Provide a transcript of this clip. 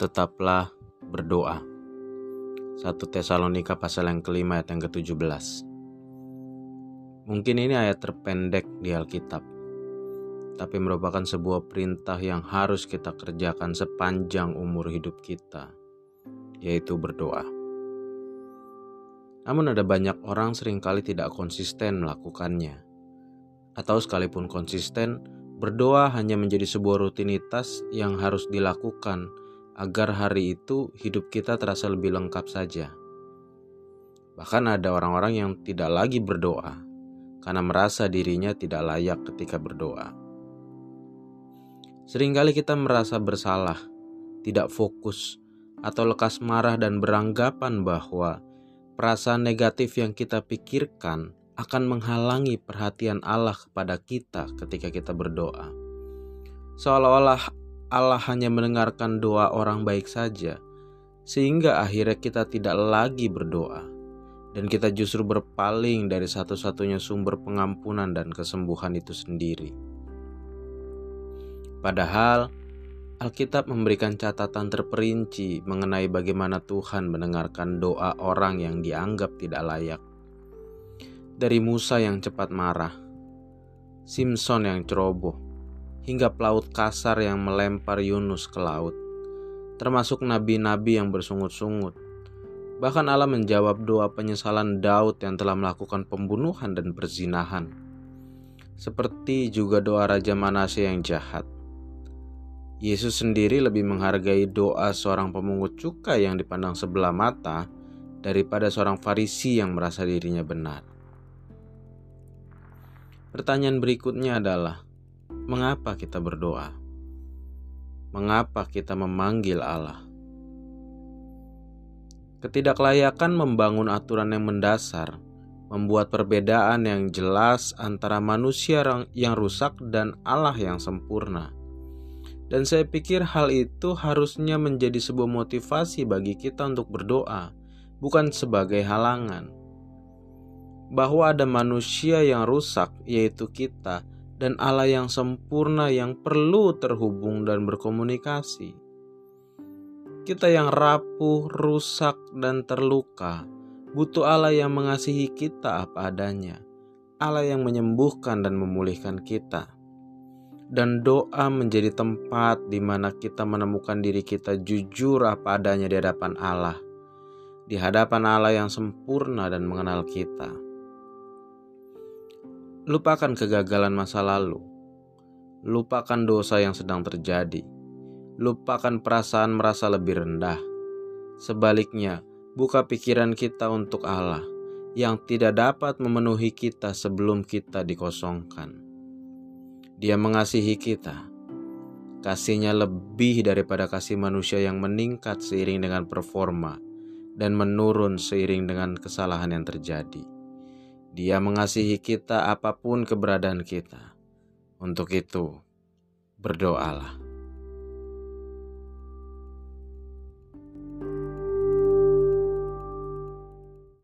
tetaplah berdoa. 1 Tesalonika pasal yang kelima ayat yang ke-17. Mungkin ini ayat terpendek di Alkitab, tapi merupakan sebuah perintah yang harus kita kerjakan sepanjang umur hidup kita, yaitu berdoa. Namun ada banyak orang sering kali tidak konsisten melakukannya. Atau sekalipun konsisten, berdoa hanya menjadi sebuah rutinitas yang harus dilakukan agar hari itu hidup kita terasa lebih lengkap saja. Bahkan ada orang-orang yang tidak lagi berdoa karena merasa dirinya tidak layak ketika berdoa. Seringkali kita merasa bersalah, tidak fokus, atau lekas marah dan beranggapan bahwa perasaan negatif yang kita pikirkan akan menghalangi perhatian Allah kepada kita ketika kita berdoa. Seolah-olah Allah hanya mendengarkan doa orang baik saja, sehingga akhirnya kita tidak lagi berdoa, dan kita justru berpaling dari satu-satunya sumber pengampunan dan kesembuhan itu sendiri. Padahal, Alkitab memberikan catatan terperinci mengenai bagaimana Tuhan mendengarkan doa orang yang dianggap tidak layak. Dari Musa yang cepat marah, Simpson yang ceroboh, hingga pelaut kasar yang melempar Yunus ke laut, termasuk nabi-nabi yang bersungut-sungut. Bahkan Allah menjawab doa penyesalan Daud yang telah melakukan pembunuhan dan perzinahan. Seperti juga doa Raja Manase yang jahat. Yesus sendiri lebih menghargai doa seorang pemungut cukai yang dipandang sebelah mata daripada seorang Farisi yang merasa dirinya benar. Pertanyaan berikutnya adalah, mengapa kita berdoa? Mengapa kita memanggil Allah? Ketidaklayakan membangun aturan yang mendasar, membuat perbedaan yang jelas antara manusia yang rusak dan Allah yang sempurna. Dan saya pikir hal itu harusnya menjadi sebuah motivasi bagi kita untuk berdoa, bukan sebagai halangan. Bahwa ada manusia yang rusak, yaitu kita, dan Allah yang sempurna yang perlu terhubung dan berkomunikasi. Kita yang rapuh, rusak, dan terluka butuh Allah yang mengasihi kita apa adanya, Allah yang menyembuhkan dan memulihkan kita. Dan doa menjadi tempat di mana kita menemukan diri kita jujur apa adanya di hadapan Allah, di hadapan Allah yang sempurna dan mengenal kita. Lupakan kegagalan masa lalu. Lupakan dosa yang sedang terjadi. Lupakan perasaan merasa lebih rendah. Sebaliknya, buka pikiran kita untuk Allah yang tidak dapat memenuhi kita sebelum kita dikosongkan. Dia mengasihi kita. Kasihnya lebih daripada kasih manusia yang meningkat seiring dengan performa dan menurun seiring dengan kesalahan yang terjadi. Dia mengasihi kita apa pun keberadaan kita. Untuk itu, berdoalah.